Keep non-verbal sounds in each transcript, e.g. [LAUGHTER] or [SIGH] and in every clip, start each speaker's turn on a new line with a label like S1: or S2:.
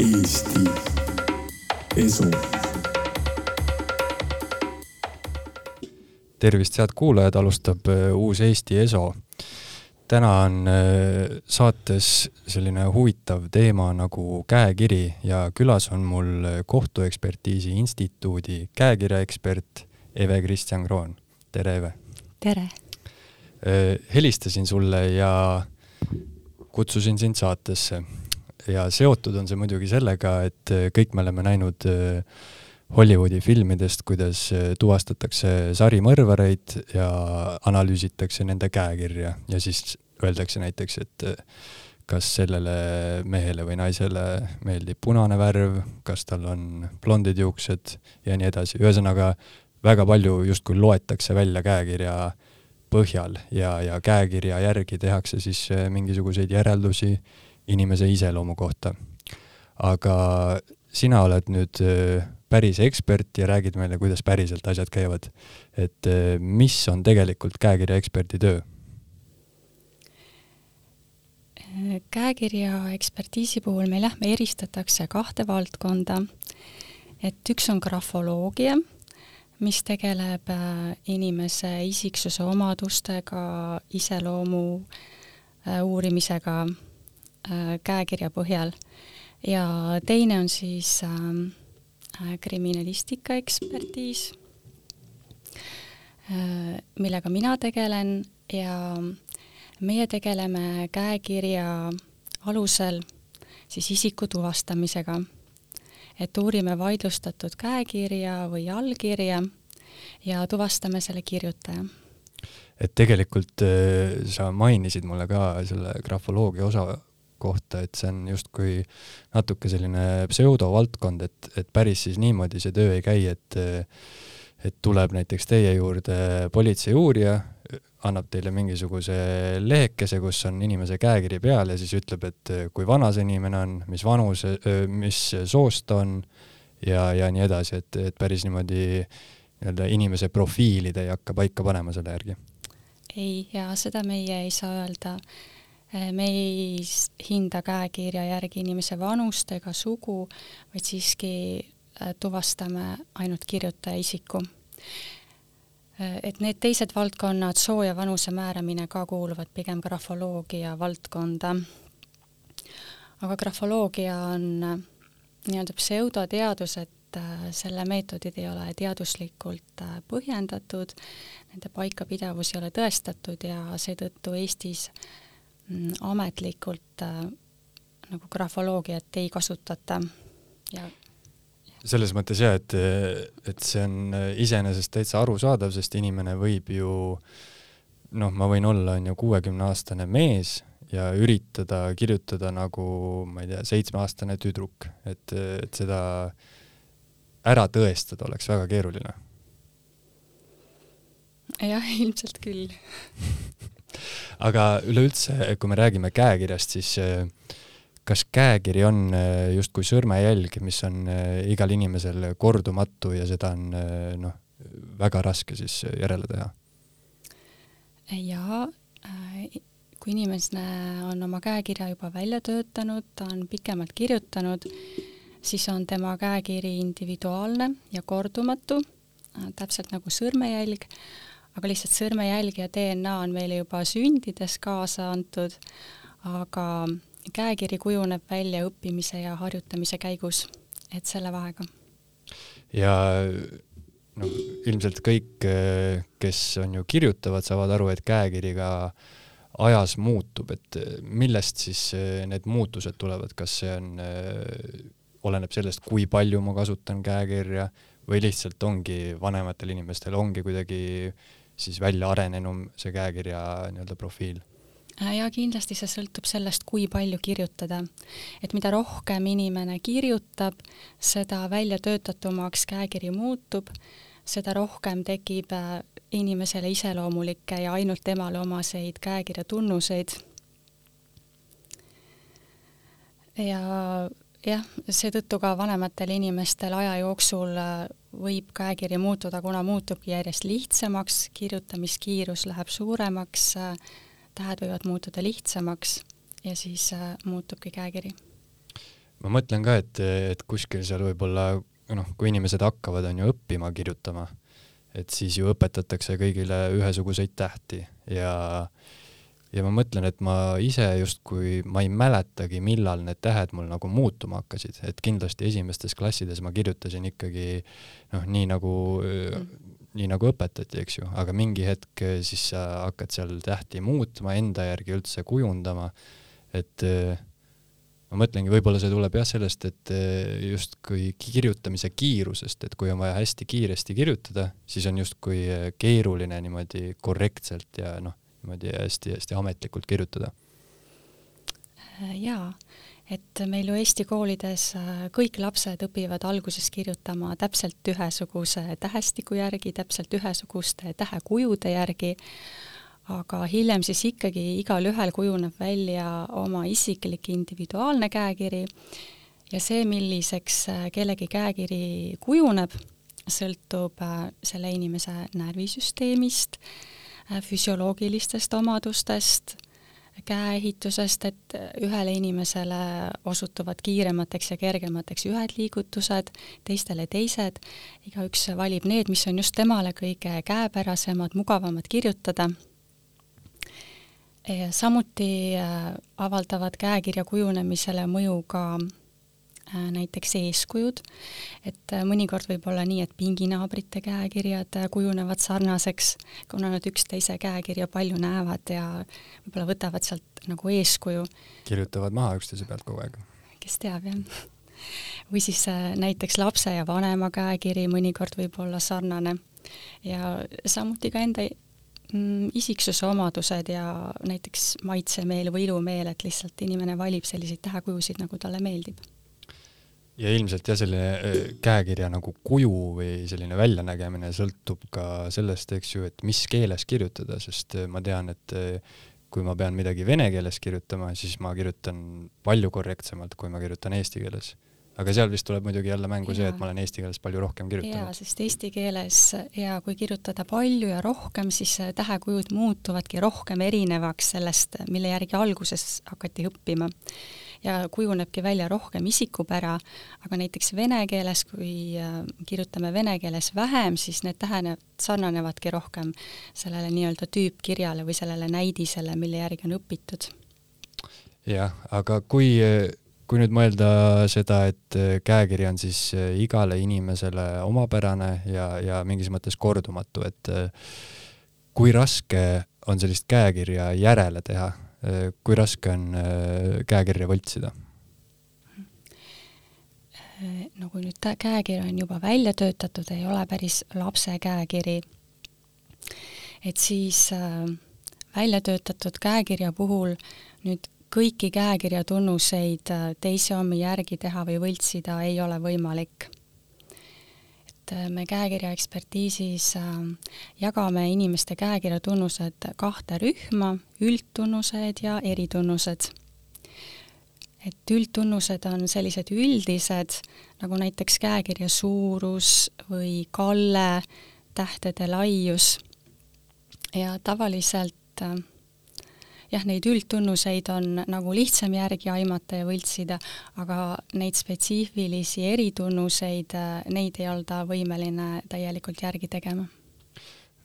S1: Eesti Esu. tervist, head kuulajad, alustab äh, uus Eesti Eso. täna on äh, saates selline huvitav teema nagu käekiri ja külas on mul Kohtuekspertiisi Instituudi käekirjaekspert Eve-Kristjan Kroon. tere, Eve!
S2: tere!
S1: Äh, helistasin sulle ja kutsusin sind saatesse ja seotud on see muidugi sellega, et äh, kõik me oleme näinud äh, Hollywoodi filmidest, kuidas äh, tuvastatakse sarimõrvareid ja analüüsitakse nende käekirja. Ja siis öeldakse näiteks, et kas sellele mehele või naisele meeldib punane värv, kas tal on blondid juuksed ja nii edasi, ühesõnaga väga palju justkui loetakse välja käekirja põhjal ja, ja käekirja järgi tehakse siis mingisuguseid järeldusi inimese iseloomu kohta. aga sina oled nüüd äh, päris ekspert ja räägid meile, kuidas päriselt asjad käivad. et äh, mis on tegelikult käekirja eksperdi töö?
S2: käekirja ekspertiisi puhul meil jah, me eristatakse kahte valdkonda. et üks on grafoloogia, mis tegeleb äh, inimese isiksuse omadustega, iseloomu uurimisega käekirja põhjal. Ja teine on siis ähm, äh, kriminalistika ekspertiis äh,, millega mina tegelen. Ja meie tegeleme käekirja alusel siis isiku tuvastamisega. et uurime vaidlustatud käekirja või allkirja ja tuvastame selle kirjutaja.
S1: Et tegelikult äh, sa mainisid mulle ka selle grafoloogia osa kohta, et see on justkui natuke selline pseudovaldkond, et, et päris siis niimoodi see töö ei käi, et et tuleb näiteks teie juurde politseiuurija, annab teile mingisuguse lehekese, kus on inimese käekiri peal ja siis ütleb, et kui vana see inimene on, mis vanuse, mis soost ta on ja, ja nii edasi, et, et päris niimoodi nii-öelda inimese profiili te ei hakka paika panema selle järgi?
S2: ei, ja seda meie ei saa öelda me ei hinda käekirja järgi inimese vanust ega sugu, vaid siiski äh, tuvastame ainult kirjutaja isiku. Äh, et need teised valdkonnad, soo ja vanuse määramine ka kuuluvad pigem grafoloogia valdkonda. aga grafoloogia on nii-öelda pseudoteadus, et selle meetodid ei ole teaduslikult põhjendatud, nende paikapidavus ei ole tõestatud ja seetõttu Eestis äh, ametlikult äh, nagu grafoloogiat ei kasutata ja
S1: selles mõttes jah, et, et see on iseenesest täitsa arusaadav, sest inimene võib ju noh, ma võin olla, on ju, kuuekümneaastane mees ja üritada kirjutada nagu, ma ei tea, seitsmeaastane tüdruk, et, et seda ära tõestada oleks väga keeruline.
S2: jah, ilmselt küll [LAUGHS]
S1: aga üleüldse, kui me räägime käekirjast, siis äh, kas käekiri on äh, justkui sõrmejälg, mis on äh, igal inimesel kordumatu ja seda on noh, väga raske siis järele teha?
S2: jaa, kui inimene on oma käekirja juba välja töötanud, ta on pikemalt kirjutanud, siis on tema käekiri individuaalne ja kordumatu, täpselt nagu sõrmejälg aga lihtsalt sõrmejälg ja DNA on meile juba sündides kaasa antud, aga käekiri kujuneb välja õppimise ja harjutamise käigus, et selle vahega.
S1: ja noh, ilmselt kõik, kes on ju kirjutavad, saavad aru, et käekiri ka ajas muutub, et millest siis need muutused tulevad, kas see on, oleneb sellest, kui palju ma kasutan käekirja või lihtsalt ongi vanematel inimestel ongi kuidagi siis välja arenenum see käekirja nii-öelda profiil?
S2: Äh, ja kindlasti see sõltub sellest, kui palju kirjutada. et mida rohkem inimene kirjutab, seda väljatöötatumaks käekiri muutub, seda rohkem tekib äh, inimesele iseloomulikke ja ainult temale omaseid käekirja tunnuseid. ja jah, seetõttu ka vanematel inimestel aja jooksul äh, võib käekiri muutuda, kuna muutubki järjest lihtsamaks, kirjutamiskiirus läheb suuremaks, tähed võivad muutuda lihtsamaks ja siis äh, muutubki käekiri.
S1: ma mõtlen ka, et, et kuskil seal võib-olla noh, kui inimesed hakkavad, on ju, õppima kirjutama, et siis ju õpetatakse kõigile ühesuguseid tähti ja ja ma mõtlen, et ma ise justkui, ma ei mäletagi, millal need tähed mul nagu muutuma hakkasid, et kindlasti esimestes klassides ma kirjutasin ikkagi noh, nii nagu mm., nii nagu õpetati, eks ju, aga mingi hetk siis sa hakkad seal tähti muutma, enda järgi üldse kujundama, et ma mõtlengi, võib-olla see tuleb jah sellest, et justkui kirjutamise kiirusest, et kui on vaja hästi kiiresti kirjutada, siis on justkui keeruline niimoodi korrektselt ja noh, niimoodi hästi-hästi ametlikult kirjutada?
S2: jaa, et meil ju Eesti koolides äh, kõik lapsed õpivad alguses kirjutama täpselt ühesuguse tähestiku järgi, täpselt ühesuguste tähekujude järgi, aga hiljem siis ikkagi igalühel kujuneb välja oma isiklik individuaalne käekiri ja see, milliseks äh, kellegi käekiri kujuneb, sõltub äh, selle inimese närvisüsteemist, Äh, füsioloogilistest omadustest, käeehitusest, et ühele inimesele osutuvad kiiremateks ja kergemateks ühed liigutused, teistele teised, igaüks valib need, mis on just temale kõige käepärasemad, mugavamad kirjutada. samuti äh, avaldavad käekirja kujunemisele mõju ka Äh, näiteks eeskujud, et äh, mõnikord võib olla nii, et pinginaabrite käekirjad äh, kujunevad sarnaseks, kuna nad üksteise käekirja palju näevad ja võib-olla võtavad sealt nagu eeskuju.
S1: kirjutavad maha üksteise pealt kogu aeg.
S2: kes teab, jah. või siis näiteks lapse ja vanema käekiri mõnikord võib olla sarnane ja samuti ka enda mm, isiksuse omadused ja näiteks maitsemeel või ilumeel, et lihtsalt inimene valib selliseid tähekujusid, nagu talle meeldib
S1: ja ilmselt jah, selline äh, käekirja nagu kuju või selline väljanägemine sõltub ka sellest, eks ju, et mis keeles kirjutada, sest äh, ma tean, et äh, kui ma pean midagi vene keeles kirjutama, siis ma kirjutan palju korrektsemalt, kui ma kirjutan eesti keeles. aga seal vist tuleb muidugi jälle mängu ja. see, et ma olen eesti keeles palju rohkem kirjutanud.
S2: jaa, sest eesti keeles ja kui kirjutada palju ja rohkem, siis tähekujud muutuvadki rohkem erinevaks sellest, mille järgi alguses hakati õppima ja kujunebki välja rohkem isikupära, aga näiteks vene keeles, kui äh, kirjutame vene keeles vähem, siis need tähened sarnanevadki rohkem sellele nii-öelda tüüpkirjale või sellele näidisele, mille järgi on õpitud.
S1: jah, aga kui kui nüüd mõelda seda, et käekiri on siis igale inimesele omapärane ja, ja mingis mõttes kordumatu, et kui raske on sellist käekirja järele teha, Äh, kui raske on äh, käekirja võltsida?
S2: Äh, no kui nüüd käekiri on juba välja töötatud, ei ole päris lapse käekiri, et siis välja töötatud käekirja puhul nüüd kõiki käekirja tunnuseid teise omi järgi teha või võltsida ei ole võimalik et äh, me käekirja ekspertiisis äh, jagame inimeste käekirja tunnused kahte rühma, üldtunnused ja eritunnused. et üldtunnused on sellised üldised, nagu näiteks käekirja suurus või kalle, tähtede laius ja tavaliselt äh, jah, neid üldtunnuseid on nagu lihtsam järgi aimata ja võltsida, aga neid spetsiifilisi eritunnuseid, äh, neid ei olda võimeline täielikult järgi tegema.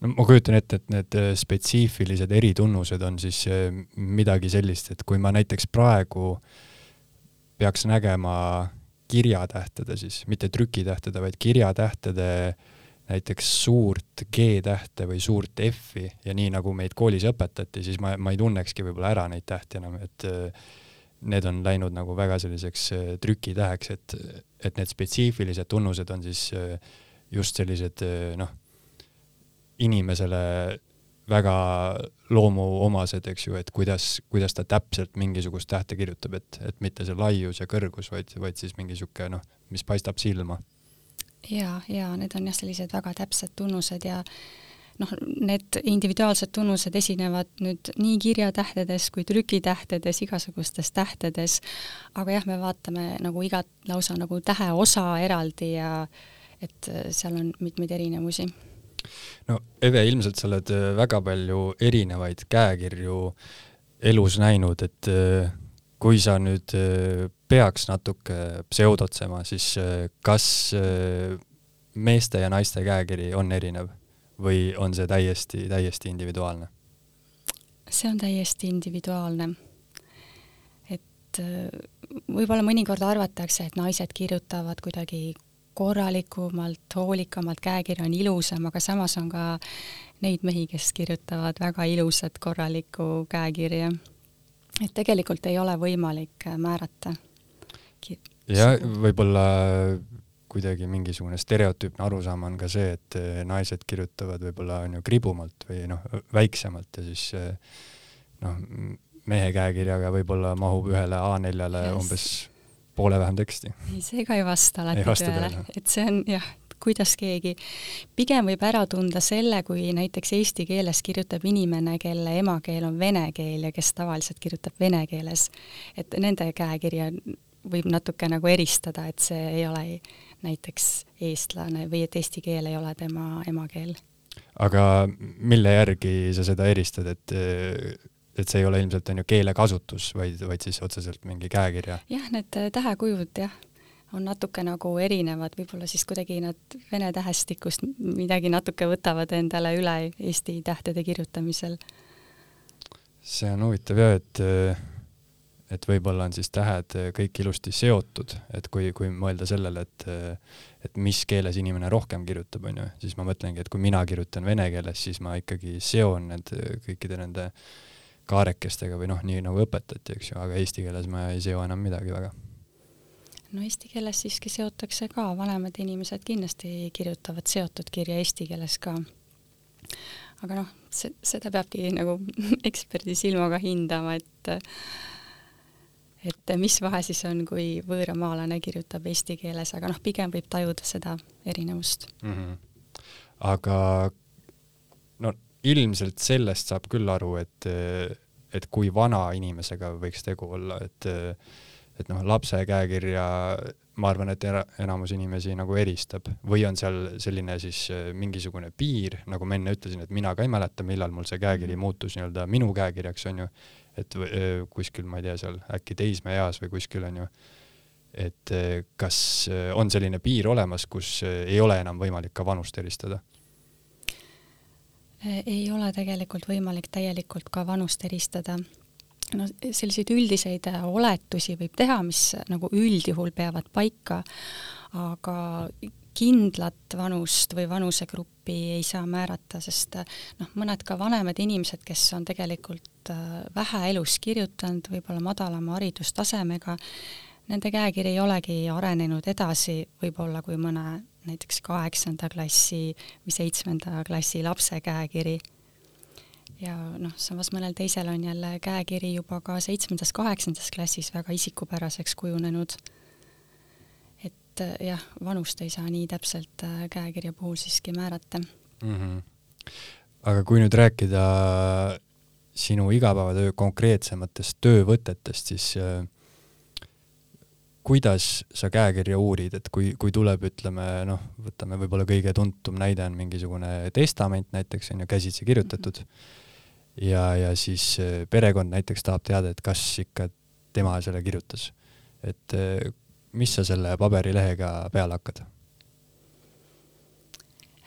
S1: No ma kujutan ette, et need äh, spetsiifilised eritunnused on siis äh, midagi sellist, et kui ma näiteks praegu peaks nägema kirjatähtede siis, mitte trükitähtede, vaid kirjatähtede äh, näiteks suurt G-tähte või suurt F-i ja nii nagu meid koolis õpetati, siis ma, ma ei tunnekski võib-olla ära neid tähti enam, et äh, need on läinud nagu väga selliseks äh, trükitäheks, et, et need spetsiifilised tunnused on siis äh, just sellised noh, inimesele väga loomuomased, eks ju, et kuidas, kuidas ta täpselt mingisugust tähte kirjutab, et, et mitte see laius ja kõrgus, vaid, vaid siis mingi niisugune noh, mis paistab silma
S2: ja, ja need on jah, sellised väga täpsed tunnused ja noh, need individuaalsed tunnused esinevad nüüd nii kirjatähtedes kui trükitähtedes, igasugustes tähtedes, aga jah, me vaatame nagu igat lausa nagu täheosa eraldi ja et äh, seal on mitmeid erinevusi.
S1: no Eve, ilmselt sa oled äh, väga palju erinevaid käekirju elus näinud, et äh, kui sa nüüd peaks natuke pseudotsema, siis kas meeste ja naiste käekiri on erinev või on see täiesti, täiesti individuaalne?
S2: see on täiesti individuaalne. et äh, võib-olla mõnikord arvatakse, et naised kirjutavad kuidagi korralikumalt, hoolikamalt, käekiri on ilusam, aga samas on ka neid mehi, kes kirjutavad väga ilusat korralikku käekirja. et tegelikult ei ole võimalik määrata.
S1: Ja võib-olla kuidagi mingisugune stereotüüpne arusaam on ka see, et eh, naised kirjutavad võib-olla on ju kribumalt või noh, väiksemalt ja siis eh, noh, mehe käekirjaga võib-olla mahub ühele A4-le yes. umbes poole vähem teksti.
S2: ei, see ka ei vasta alati tõele, et see on jah, kuidas keegi, pigem võib ära tunda selle, kui näiteks eesti keeles kirjutab inimene, kelle emakeel on vene keel ja kes tavaliselt kirjutab vene keeles. et nende käekirja võib natuke nagu eristada, et see ei ole näiteks eestlane või et eesti keel ei ole tema emakeel.
S1: aga mille järgi sa seda eristad, et et see ei ole ilmselt on ju keelekasutus, vaid, vaid siis otseselt mingi käekirja?
S2: jah, need tähekujud jah, on natuke nagu erinevad, võib-olla siis kuidagi nad vene tähestikust midagi natuke võtavad endale üle eesti tähtede kirjutamisel.
S1: see on huvitav jah, et et võib-olla on siis tähed eh, kõik ilusti seotud, et kui, kui mõelda sellele, et eh, et mis keeles inimene rohkem kirjutab, on ju, siis ma mõtlengi, et kui mina kirjutan vene keeles, siis ma ikkagi seon need eh, kõikide nende kaarekestega või noh, nii nagu õpetati, eks ju, aga eesti keeles ma ei seo enam midagi väga.
S2: no eesti keeles siiski seotakse ka, vanemad inimesed kindlasti kirjutavad seotud kirja eesti keeles ka. aga noh, seda peabki nagu [LAUGHS] eksperdi silmaga hindama, et et mis vahe siis on, kui võõramaalane kirjutab eesti keeles, aga noh, pigem võib tajuda seda erinevust mm.
S1: -hmm. aga no ilmselt sellest saab küll aru, et, et kui vana inimesega võiks tegu olla, et et noh, lapse käekirja ma arvan, et enamus inimesi nagu eristab või on seal selline siis mingisugune piir, nagu ma enne ütlesin, et mina ka ei mäleta, millal mul see käekiri mhm. muutus nii-öelda minu käekirjaks, on ju et kuskil, ma ei tea, seal äkki teismeeas või kuskil on ju, et kas on selline piir olemas, kus ei ole enam võimalik ka vanust eristada?
S2: ei ole tegelikult võimalik täielikult ka vanust eristada. no selliseid üldiseid oletusi võib teha, mis nagu üldjuhul peavad paika, aga kindlat vanust või vanusegruppi ei saa määrata, sest noh, mõned ka vanemad inimesed, kes on tegelikult äh, vähe elus kirjutanud, võib-olla madalama haridustasemega, nende käekiri ei olegi arenenud edasi võib-olla kui mõne näiteks kaheksanda klassi või seitsmenda klassi lapse käekiri. ja noh, samas mõnel teisel on jälle käekiri juba ka seitsmendas-kaheksandas klassis väga isikupäraseks kujunenud et äh, jah, vanust ei saa nii täpselt äh, käekirja puhul siiski määrata mm. -hmm.
S1: aga kui nüüd rääkida sinu igapäevatöö konkreetsematest töövõtetest, siis äh, kuidas sa käekirja uurid, et kui, kui tuleb, ütleme noh, võtame võib-olla kõige tuntum näide on mingisugune testament näiteks on ju käsitsi kirjutatud -hmm. ja, ja siis perekond näiteks tahab teada, et kas ikka tema selle kirjutas. et mis sa selle paberilehega peale hakkad?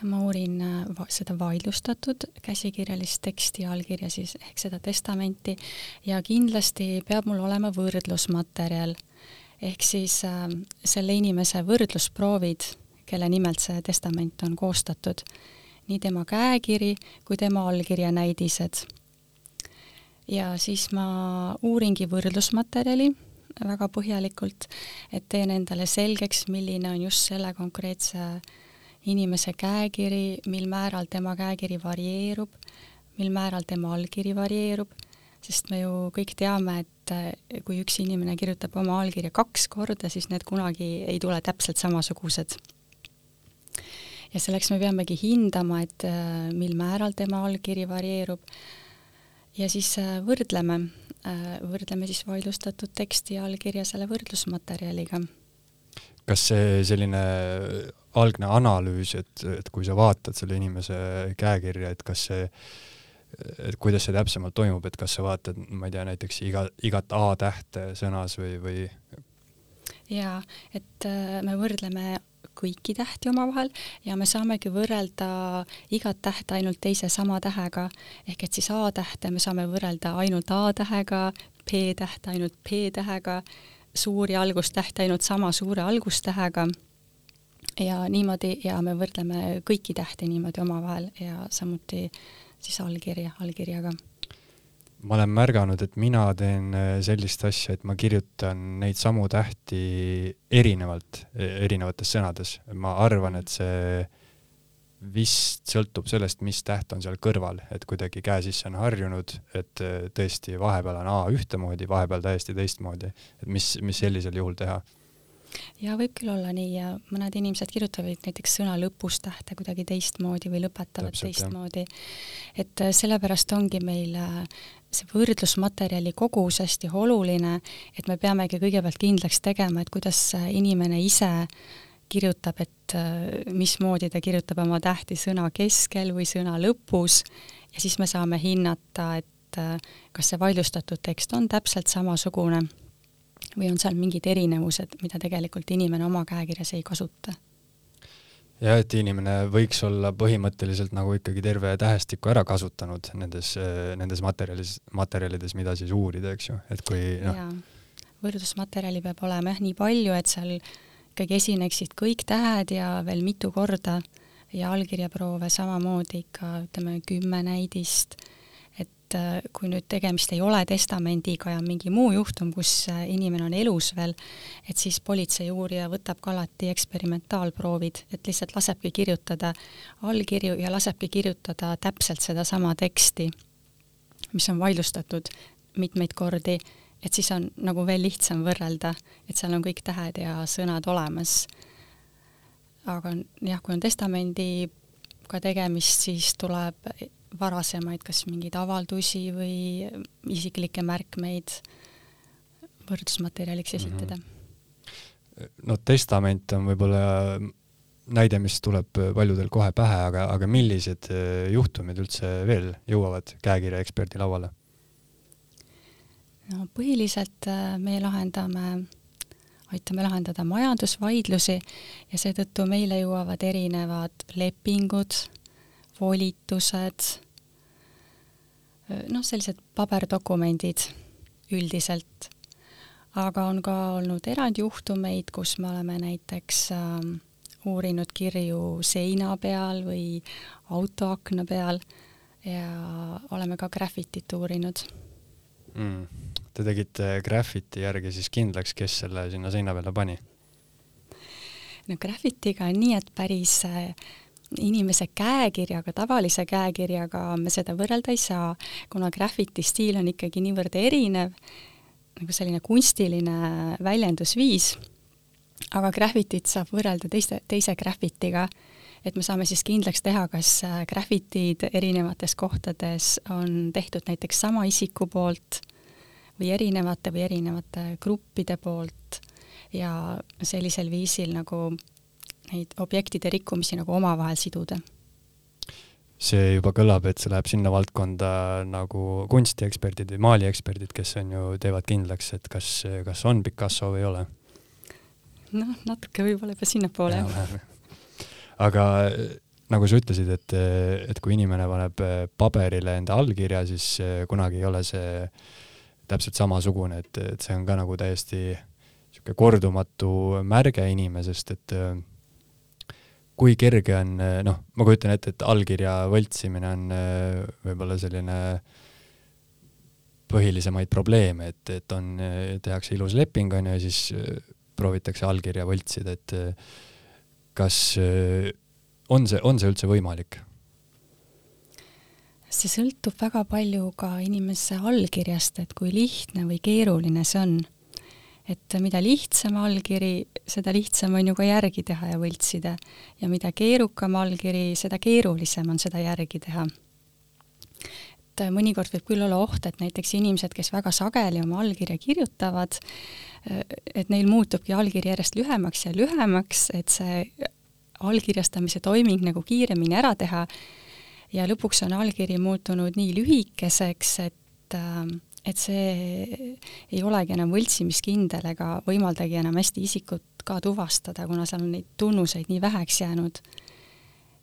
S2: Ma uurin äh, seda vaidlustatud käsikirjalist teksti allkirja siis ehk seda testamenti ja kindlasti peab mul olema võrdlusmaterjal ehk siis äh, selle inimese võrdlusproovid, kelle nimelt see testament on koostatud, nii tema käekiri kui tema allkirja näidised. ja siis ma uuringi võrdlusmaterjali väga põhjalikult, et teen endale selgeks, milline on just selle konkreetse inimese käekiri, mil määral tema käekiri varieerub, mil määral tema allkiri varieerub, sest me ju kõik teame, et eh, kui üks inimene kirjutab oma allkirja kaks korda, siis need kunagi ei tule täpselt samasugused. ja selleks me peamegi hindama, et eh, mil määral tema allkiri varieerub ja siis eh, võrdleme võrdleme siis vaidlustatud teksti ja allkirja selle võrdlusmaterjaliga.
S1: kas see selline algne analüüs, et, et kui sa vaatad selle inimese käekirja, et kas see, et kuidas see täpsemalt toimub, et kas sa vaatad, ma ei tea, näiteks iga, igat A-tähte sõnas või, või
S2: jaa, et äh, me võrdleme kõiki tähti omavahel ja me saamegi võrrelda igat tähte ainult teise sama tähega, ehk et siis A-tähte me saame võrrelda ainult A-tähega, P-tähte ainult P-tähega, suuri algustähte ainult sama suure algustähega ja niimoodi ja me võrdleme kõiki tähti niimoodi omavahel ja samuti siis allkirja allkirjaga
S1: ma olen märganud, et mina teen äh, sellist asja, et ma kirjutan neid samu tähti erinevalt, e, erinevates sõnades. ma arvan, et see vist sõltub sellest, mis täht on seal kõrval, et kuidagi käe sisse on harjunud, et äh, tõesti vahepeal on A ühtemoodi, vahepeal täiesti teistmoodi. et mis, mis sellisel juhul teha
S2: ja võib küll olla nii ja mõned inimesed kirjutavad näiteks sõna lõpus tähte kuidagi teistmoodi või lõpetavad Täpselt, teistmoodi. et äh, sellepärast ongi meil äh, see võrdlusmaterjali kogus hästi oluline, et me peamegi kõigepealt kindlaks tegema, et kuidas inimene ise kirjutab, et äh, mismoodi ta kirjutab oma tähti sõna keskel või sõna lõpus. Ja siis me saame hinnata, et kas see vaidlustatud tekst on täpselt samasugune või on seal mingid erinevused, mida tegelikult inimene oma käekirjas ei kasuta?
S1: jah, et inimene võiks olla põhimõtteliselt nagu ikkagi terve tähestiku ära kasutanud nendes, nendes materjalis, materjalides, mida siis uurida, eks ju, et kui noh.
S2: võrdlusmaterjali peab olema jah nii palju, et seal ikkagi esineksid kõik tähed ja veel mitu korda ja allkirjaproove samamoodi ikka ütleme kümme näidist et äh, kui nüüd tegemist ei ole testamendiga ja mingi muu juhtum, kus äh, inimene on elus veel, et siis politseiuurija võtab ka alati eksperimentaalproovid, et lihtsalt lasebki kirjutada allkirju ja lasebki kirjutada täpselt sedasama teksti, mis on vaidlustatud mitmeid kordi, et siis on nagu veel lihtsam võrrelda, et seal on kõik tähed ja sõnad olemas. aga jah, kui on testamendiga tegemist, siis tuleb varasemaid, kas mingeid avaldusi või isiklikke märkmeid võrdlusmaterjaliks mhm. esitada mm.
S1: -hmm. no testament on võib-olla näide, mis tuleb paljudel kohe pähe, aga, aga millised äh, juhtumid üldse veel jõuavad käekirja eksperdi lauale?
S2: no põhiliselt äh, me lahendame, aitame lahendada majandusvaidlusi ja seetõttu meile jõuavad erinevad lepingud, volitused, noh, sellised paberdokumendid üldiselt. aga on ka olnud erandjuhtumeid, kus me oleme näiteks äh, uurinud kirju seina peal või autoakna peal ja oleme ka graffitit uurinud
S1: mm.. Te tegite graffiti järgi siis kindlaks, kes selle sinna seina peale pani?
S2: no graffitiga on nii, et päris äh, inimese käekirjaga, tavalise käekirjaga me seda võrrelda ei saa, kuna graffiti stiil on ikkagi niivõrd erinev, nagu selline kunstiline väljendusviis, aga graffitit saab võrrelda teiste, teise graffitiga, et me saame siis kindlaks teha, kas graffitid erinevates kohtades on tehtud näiteks sama isiku poolt või erinevate või erinevate gruppide poolt ja sellisel viisil nagu neid objektide rikkumisi nagu omavahel siduda.
S1: see juba kõlab, et see läheb sinna valdkonda nagu kunstieksperdid või maalieksperdid, kes on ju, teevad kindlaks, et kas, kas on Picasso või ei ole.
S2: noh, natuke võib-olla juba sinnapoole,
S1: aga nagu sa ütlesid, et, et kui inimene paneb paberile enda allkirja, siis kunagi ei ole see täpselt samasugune, et, et see on ka nagu täiesti niisugune kordumatu märge inimesest, et kui kerge on, noh, ma kujutan ette, et allkirja võltsimine on äh, võib-olla selline põhilisemaid probleeme, et, et on, tehakse ilus leping, on ju, ja siis proovitakse allkirja võltsida, et kas on see, on see üldse võimalik?
S2: see sõltub väga palju ka inimese allkirjast, et kui lihtne või keeruline see on et mida lihtsam allkiri, seda lihtsam on ju ka järgi teha ja võltsida. ja mida keerukam allkiri, seda keerulisem on seda järgi teha. et mõnikord võib küll olla oht, et näiteks inimesed, kes väga sageli oma allkirja kirjutavad, et neil muutubki allkiri järjest lühemaks ja lühemaks, et see allkirjastamise toiming nagu kiiremini ära teha ja lõpuks on allkiri muutunud nii lühikeseks, et et see ei olegi enam võltsimiskindel ega võimaldagi enam hästi isikut ka tuvastada, kuna seal on neid tunnuseid nii väheks jäänud.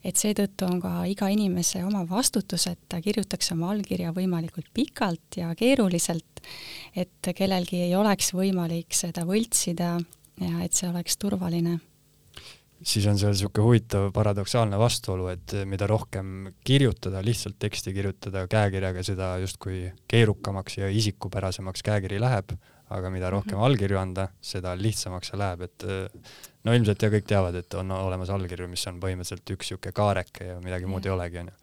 S2: et seetõttu on ka iga inimese oma vastutus, et ta kirjutaks oma allkirja võimalikult pikalt ja keeruliselt, et kellelgi ei oleks võimalik seda võltsida ja et see oleks turvaline
S1: siis on seal niisugune huvitav paradoksaalne vastuolu, et mida rohkem kirjutada, lihtsalt teksti kirjutada käekirjaga, seda justkui keerukamaks ja isikupärasemaks käekiri läheb, aga mida rohkem mm -hmm. allkirju anda, seda lihtsamaks see läheb, et no ilmselt ja kõik teavad, et on olemas allkirju, mis on põhimõtteliselt üks niisugune kaareke ja midagi muud ei olegi, onju.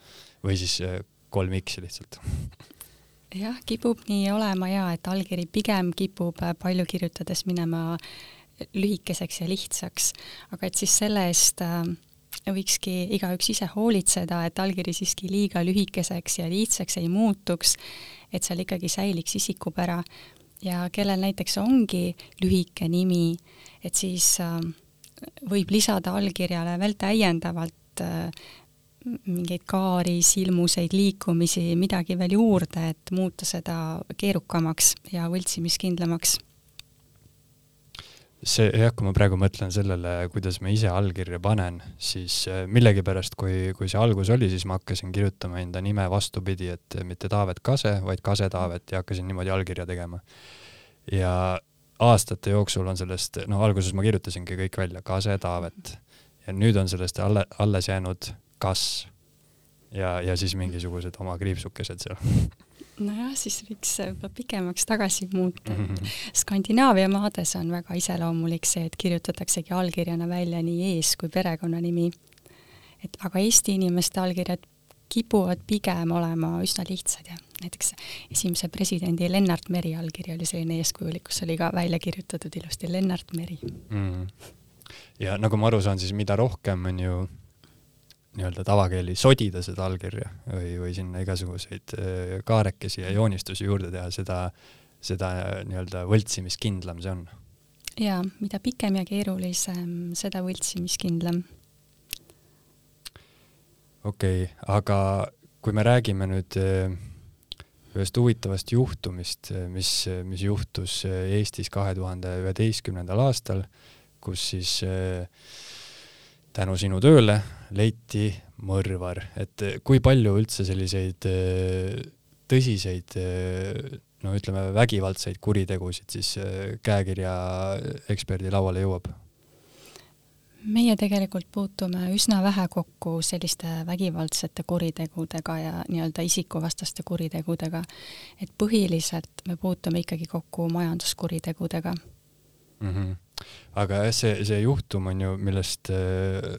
S1: või siis äh, kolm X-i lihtsalt
S2: jah, kipub nii olema ja et allkiri pigem kipub äh, palju kirjutades minema lühikeseks ja lihtsaks, aga et siis selle eest äh, võikski igaüks ise hoolitseda, et allkiri siiski liiga lühikeseks ja lihtsaks ei muutuks, et seal ikkagi säiliks isikupära. Ja kellel näiteks ongi lühike nimi, et siis äh, võib lisada allkirjale veel täiendavalt äh, mingeid kaari, silmuseid, liikumisi, midagi veel juurde, et muuta seda keerukamaks ja võltsimiskindlamaks
S1: see jah, kui ma praegu mõtlen sellele, kuidas ma ise allkirja panen, siis äh, millegipärast, kui, kui see algus oli, siis ma hakkasin kirjutama enda nime vastupidi, et mitte Taavet Kase, vaid Kase Taavet ja hakkasin niimoodi allkirja tegema. ja aastate jooksul on sellest, no alguses ma kirjutasingi kõik välja, Kase Taavet ja nüüd on sellest alle, alles jäänud Kas ja, ja siis mingisugused oma kriipsukesed seal [LAUGHS]
S2: nojah, siis võiks võib-olla pikemaks tagasi muuta mm. -hmm. Skandinaavia maades on väga iseloomulik see, et kirjutataksegi allkirjana välja nii ees- kui perekonnanimi. et aga Eesti inimeste allkirjad kipuvad pigem olema üsna lihtsad ja näiteks esimese presidendi Lennart Meri allkiri oli selline eeskujulik, kus oli ka välja kirjutatud ilusti Lennart Meri mm. -hmm.
S1: ja nagu ma aru saan, siis mida rohkem on ju nii-öelda tavakeeli sodida seda allkirja või, või sinna igasuguseid äh, kaarekesi ja joonistusi juurde teha, seda, seda nii-öelda võltsimiskindlam see on.
S2: jaa, mida pikem ja keerulisem, seda võltsimiskindlam.
S1: okei okay,, aga kui me räägime nüüd äh, ühest huvitavast juhtumist, äh, mis, mis juhtus Eestis kahe tuhande üheteistkümnendal aastal, kus siis äh, tänu sinu tööle leiti mõrvar, et kui palju üldse selliseid äh, tõsiseid äh, no ütleme, vägivaldseid kuritegusid siis äh, käekirja eksperdi lauale jõuab?
S2: meie tegelikult puutume üsna vähe kokku selliste vägivaldsete kuritegudega ja nii-öelda isikuvastaste kuritegudega. et põhiliselt me puutume ikkagi kokku majanduskuritegudega
S1: mm. -hmm aga jah, see, see juhtum on ju, millest äh,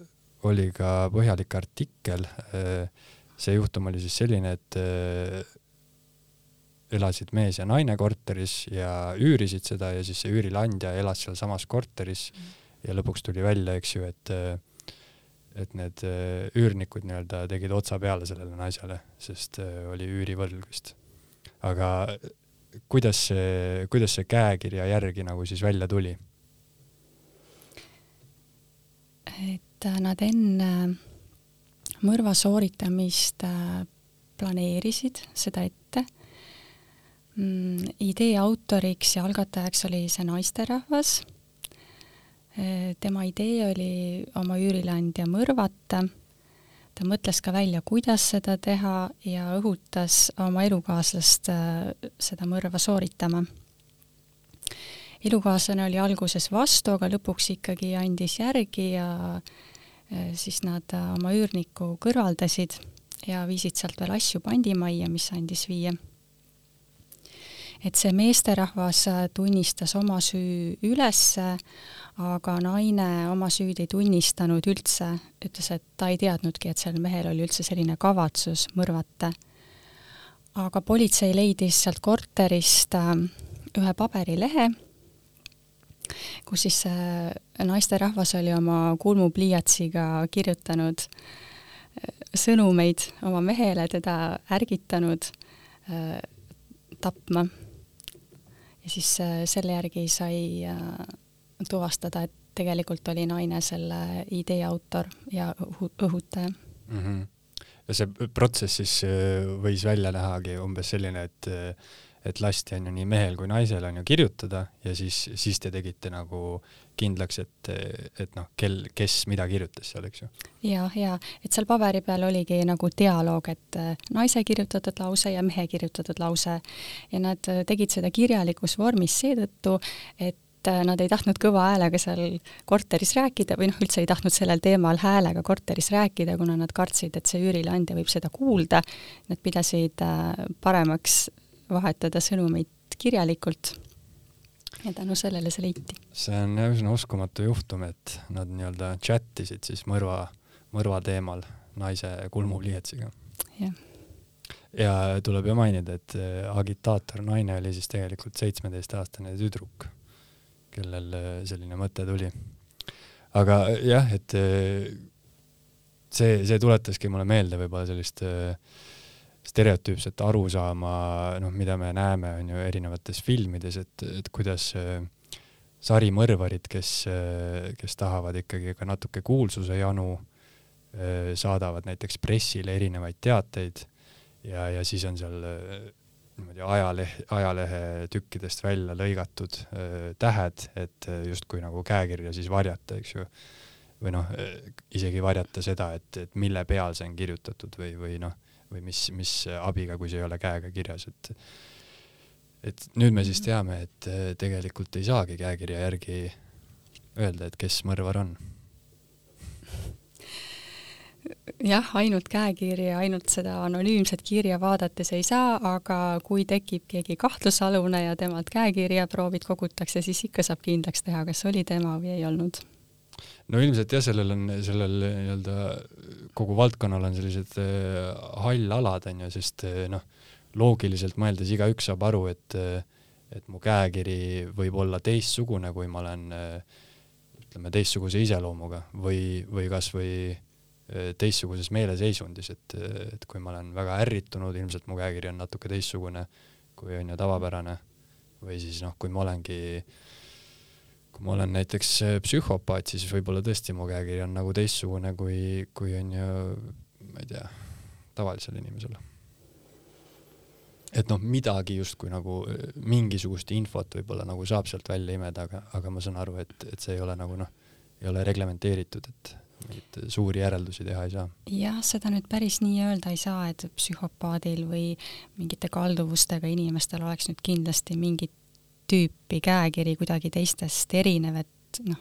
S1: oli ka põhjalik artikkel äh,. see juhtum oli siis selline, et äh, elasid mees ja naine korteris ja üürisid seda ja siis see üürileandja elas sealsamas korteris mm. ja lõpuks tuli välja, eks ju, et äh, et need äh, üürnikud nii-öelda tegid otsa peale sellele naisele, sest äh, oli üürivõlg vist. aga kuidas see, kuidas see käekirja järgi nagu siis välja tuli?
S2: Et äh, nad enne mõrva sooritamist äh, planeerisid seda ette. Mm, idee autoriks ja algatajaks oli see naisterahvas. Äh, tema idee oli oma üürileandja mõrvata. ta mõtles ka välja, kuidas seda teha ja õhutas oma elukaaslast seda mõrva sooritama elukaaslane oli alguses vastu, aga lõpuks ikkagi andis järgi ja äh, siis nad äh, oma üürniku kõrvaldasid ja viisid sealt veel asju pandimajja, mis andis viia. et see meesterahvas äh, tunnistas oma süü ülesse, aga naine oma süüd ei tunnistanud üldse, ütles, et ta ei teadnudki, et sel mehel oli üldse selline kavatsus mõrvata. aga politsei leidis sealt korterist ühe paberilehe kus siis naisterahvas oli oma kulmupliiatsiga kirjutanud äh, sõnumeid oma mehele, teda ärgitanud äh, tapma. ja siis äh, selle järgi sai tuvastada, et tegelikult oli naine selle idee autor ja õhu, õhutaja mm.
S1: -hmm. ja see protsess siis võis välja nähagi umbes selline, et et lasti on ju nii mehel kui naisel on ju kirjutada ja siis, siis te tegite nagu kindlaks, et, et noh, kel, kes mida kirjutas seal, eks ju.
S2: ja, ja et seal paberi peal oligi nagu dialoog, et äh, naise kirjutatud lause ja mehe kirjutatud lause ja nad äh, tegid seda kirjalikus vormis seetõttu, et äh, nad ei tahtnud kõva häälega seal korteris rääkida või noh, üldse ei tahtnud sellel teemal häälega korteris rääkida, kuna nad kartsid, et see üürileandja võib seda kuulda. Nad pidasid paremaks vahetada sõnumeid kirjalikult ja tänu sellele see leiti.
S1: see on üsna uskumatu juhtum, et nad nii-öelda chat isid siis mõrva, mõrva teemal naise kulmupliiatsiga.
S2: jah.
S1: ja tuleb ju mainida, et äh, agitaator naine oli siis tegelikult seitsmeteistaastane tüdruk, kellel äh, selline mõte tuli. aga jah, et äh, see, see tuletaski mulle meelde võib-olla sellist äh, stereotüüpset arusaama, noh, mida me näeme, on ju, erinevates filmides, et, et kuidas äh, sarimõrvarid, kes, äh, kes tahavad ikkagi ka natuke kuulsuse janu, äh, saadavad näiteks pressile erinevaid teateid ja, ja siis on seal niimoodi ajalehe, ajalehe tükkidest välja lõigatud tähed, et justkui nagu käekirja siis varjata, eks ju. või noh, isegi varjata seda, et, et mille peal see on kirjutatud või, või noh või mis, mis abiga, kui see ei ole käega kirjas, et et nüüd me siis teame, et äh, tegelikult ei saagi käekirja järgi öelda, et kes mõrvar on.
S2: jah, ainult käekirja, ainult seda anonüümset kirja vaadates ei saa, aga kui tekib keegi kahtlusalune ja temalt käekirjaproovid kogutakse, siis ikka saab kindlaks teha, kas oli tema või ei olnud
S1: no ilmselt jah, sellel on, sellel nii-öelda kogu valdkonnal on sellised äh, hallalad onju, sest äh, noh, loogiliselt mõeldes igaüks saab aru, et äh, et mu käekiri võib olla teistsugune, kui ma olen ütleme teistsuguse iseloomuga või, või kasvõi teistsuguses meeleseisundis, et, et kui ma olen väga ärritunud, ilmselt mu käekiri on natuke teistsugune kui on ju tavapärane. Või siis noh, kui ma olengi äh, kui ma olen näiteks äh, psühhopaat, siis võib-olla tõesti mu käekiri on nagu teistsugune, kui, kui on ju, ma ei tea, tavalisel inimesel. et noh, midagi justkui nagu äh, mingisugust infot võib-olla nagu saab sealt välja imeda, aga, aga ma saan aru, et, et see ei ole nagu noh, ei ole reglementeeritud, et mingeid suuri järeldusi teha ei saa.
S2: jah, seda nüüd päris nii öelda ei saa, et psühhopaadil või mingite kalduvustega inimestel oleks nüüd kindlasti mingit tüüpi käekiri kuidagi teistest erinev, et noh,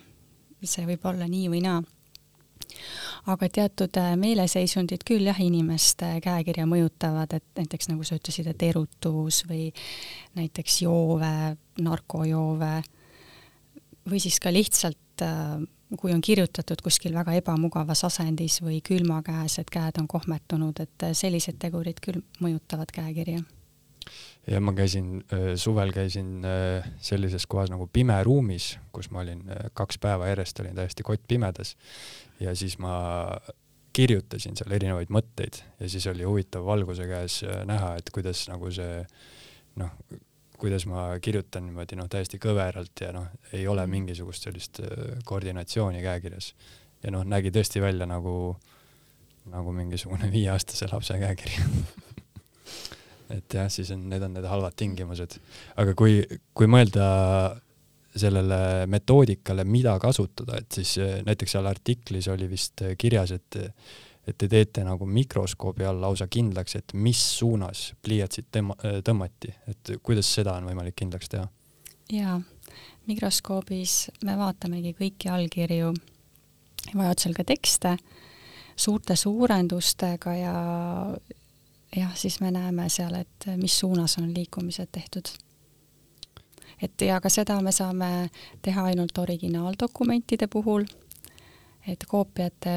S2: see võib olla nii või naa. aga teatud äh, meeleseisundid küll jah, inimeste käekirja mõjutavad, et näiteks nagu sa ütlesid, et erutus või näiteks joove, narkojoove või siis ka lihtsalt äh, kui on kirjutatud kuskil väga ebamugavas asendis või külma käes, et käed on kohmetunud, et äh, sellised tegurid küll mõjutavad käekirja
S1: ja ma käisin äh, suvel käisin äh, sellises kohas nagu pime ruumis, kus ma olin äh, kaks päeva järjest olin täiesti kottpimedas ja siis ma kirjutasin seal erinevaid mõtteid ja siis oli huvitav valguse käes näha, et kuidas nagu see noh, kuidas ma kirjutan niimoodi noh, täiesti kõveralt ja noh, ei ole mm. mingisugust sellist koordinatsiooni käekirjas. ja noh, nägi tõesti välja nagu, nagu mingisugune [LAUGHS] viieaastase lapse käekiri [LAUGHS] et jah, siis on, need on need halvad tingimused. aga kui, kui mõelda sellele metoodikale, mida kasutada, et siis eh, näiteks seal artiklis oli vist eh, kirjas, et et te teete nagu mikroskoobi all lausa kindlaks, et mis suunas pliiatsid tõmma-, eh, tõmmati, et kuidas seda on võimalik kindlaks teha?
S2: jaa, mikroskoobis me vaatamegi kõiki allkirju, vajadusel ka tekste, suurte suurendustega ja jah, siis me näeme seal, et mis suunas on liikumised tehtud. et ja ka seda me saame teha ainult originaaldokumentide puhul, et koopiate,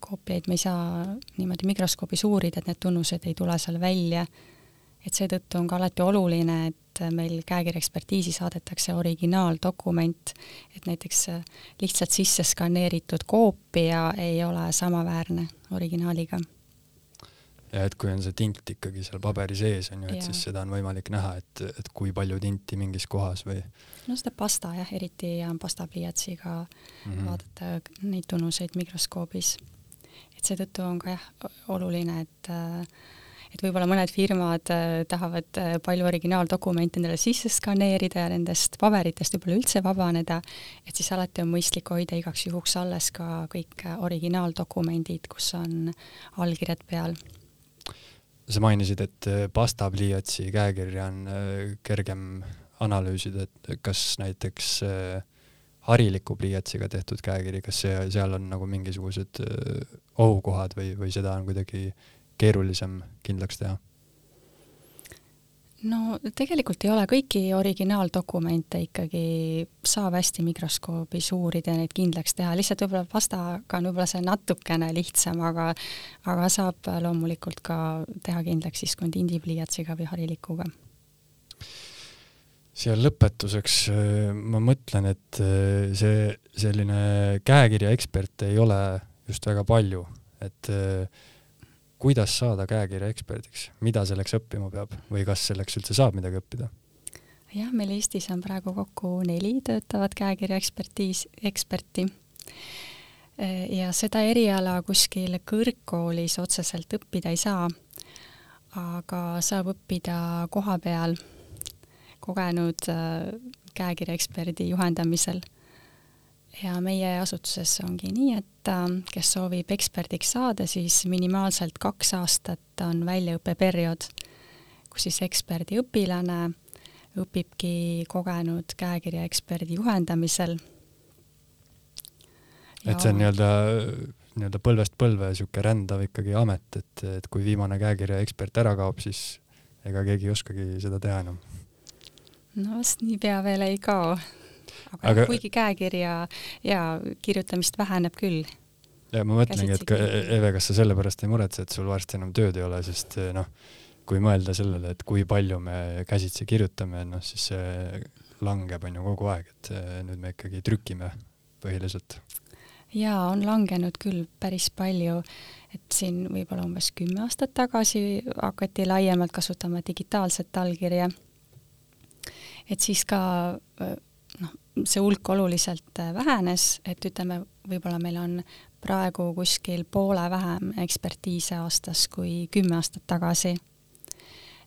S2: koopiaid me ei saa niimoodi mikroskoobis uurida, et need tunnused ei tule seal välja, et seetõttu on ka alati oluline, et meil käekirja ekspertiisi saadetakse originaaldokument, et näiteks lihtsalt sisse skaneeritud koopia ei ole samaväärne originaaliga
S1: ja et kui on see tint ikkagi seal paberi sees on ju, et ja. siis seda on võimalik näha, et, et kui palju tinti mingis kohas või?
S2: no seda pasta jah, eriti on pastapliiatsiga mm -hmm. vaadata neid tunnuseid mikroskoobis. et seetõttu on ka jah oluline, et et võib-olla mõned firmad äh, tahavad äh, palju originaaldokumente endale sisse skaneerida ja nendest paberitest võib-olla üldse vabaneda, et siis alati on mõistlik hoida igaks juhuks alles ka kõik äh, originaaldokumendid, kus on allkirjad peal.
S1: Sa mainisid, et pastapliiatsi käekirja on kergem analüüsida, et kas näiteks hariliku pliiatsiga tehtud käekiri, kas see, seal on nagu mingisugused ohukohad või, või seda on kuidagi keerulisem kindlaks teha?
S2: No tegelikult ei ole, kõiki originaaldokumente ikkagi saab hästi mikroskoobis uurida ja neid kindlaks teha, lihtsalt võib-olla pastaga on võib-olla see natukene lihtsam, aga aga saab loomulikult ka teha kindlaks siis kondiindipliiatsiga või harilikuga.
S1: siia lõpetuseks äh, ma mõtlen, et äh, see selline käekirja eksperte ei ole just väga palju, et äh, kuidas saada käekirja eksperdiks, mida selleks õppima peab või kas selleks üldse saab midagi õppida?
S2: jah, meil Eestis on praegu kokku neli töötavat käekirja ekspertiis, eksperti. ja seda eriala kuskil kõrgkoolis otseselt õppida ei saa, aga saab õppida koha peal kogenud äh, käekirja eksperdi juhendamisel ja meie asutuses ongi nii, et äh, kes soovib eksperdiks saada, siis minimaalselt kaks aastat on väljaõppeperiood, kus siis eksperdiõpilane õpibki kogenud käekirja eksperdi juhendamisel.
S1: et see on nii-öelda, nii-öelda põlvest põlve niisugune rändav ikkagi amet, et, et kui viimane käekirja ekspert ära kaob, siis ega keegi ei oskagi seda teha enam.
S2: no vast niipea veel ei kao aga, aga kuigi käekirja ja kirjutamist väheneb küll.
S1: ja ma mõtlengi, et ka Eve, kas sa sellepärast ei muretse, et sul varsti enam tööd ei ole, sest eh, noh, kui mõelda sellele, et kui palju me käsitsi kirjutame, noh siis see langeb on ju kogu aeg, et eh, nüüd me ikkagi trükime põhiliselt.
S2: jaa, on langenud küll päris palju, et siin võib-olla umbes kümme aastat tagasi hakati laiemalt kasutama digitaalset allkirja. et siis ka eh, see hulk oluliselt äh, vähenes, et ütleme, võib-olla meil on praegu kuskil poole vähem ekspertiise aastas kui kümme aastat tagasi.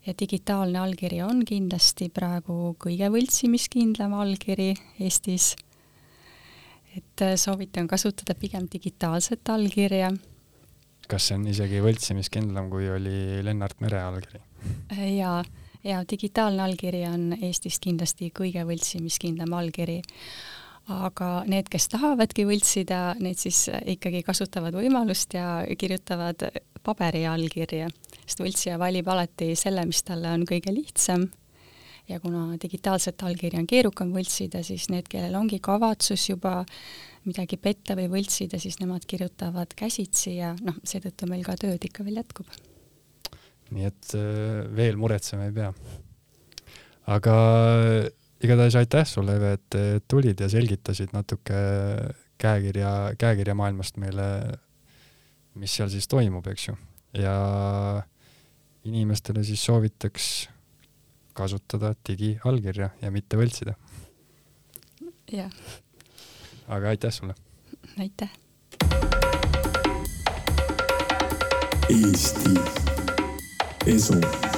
S2: ja digitaalne allkiri on kindlasti praegu kõige võltsimiskindlam allkiri Eestis. et äh, soovitan kasutada pigem digitaalset allkirja.
S1: kas see on isegi võltsimiskindlam, kui oli Lennart Mere allkiri?
S2: Äh, jaa ja digitaalne allkiri on Eestis kindlasti kõige võltsimiskindlam allkiri. aga need, kes tahavadki võltsida, need siis ikkagi kasutavad võimalust ja kirjutavad paberi allkirja, sest võltsija valib alati selle, mis talle on kõige lihtsam. Ja kuna digitaalset allkirja on keerukam võltsida, siis need, kellel ongi kavatsus juba midagi petta või võltsida, siis nemad kirjutavad käsitsi ja noh, seetõttu meil ka tööd ikka veel jätkub
S1: nii et äh, veel muretsema ei pea. aga igatahes aitäh sulle, Eve, et tulid ja selgitasid natuke käekirja, käekirjamaailmast meile, mis seal siis toimub, eks ju. ja inimestele siis soovitaks kasutada digiallkirja ja mitte võltsida.
S2: jah.
S1: aga aitäh sulle!
S2: aitäh!
S3: Eesti Eso.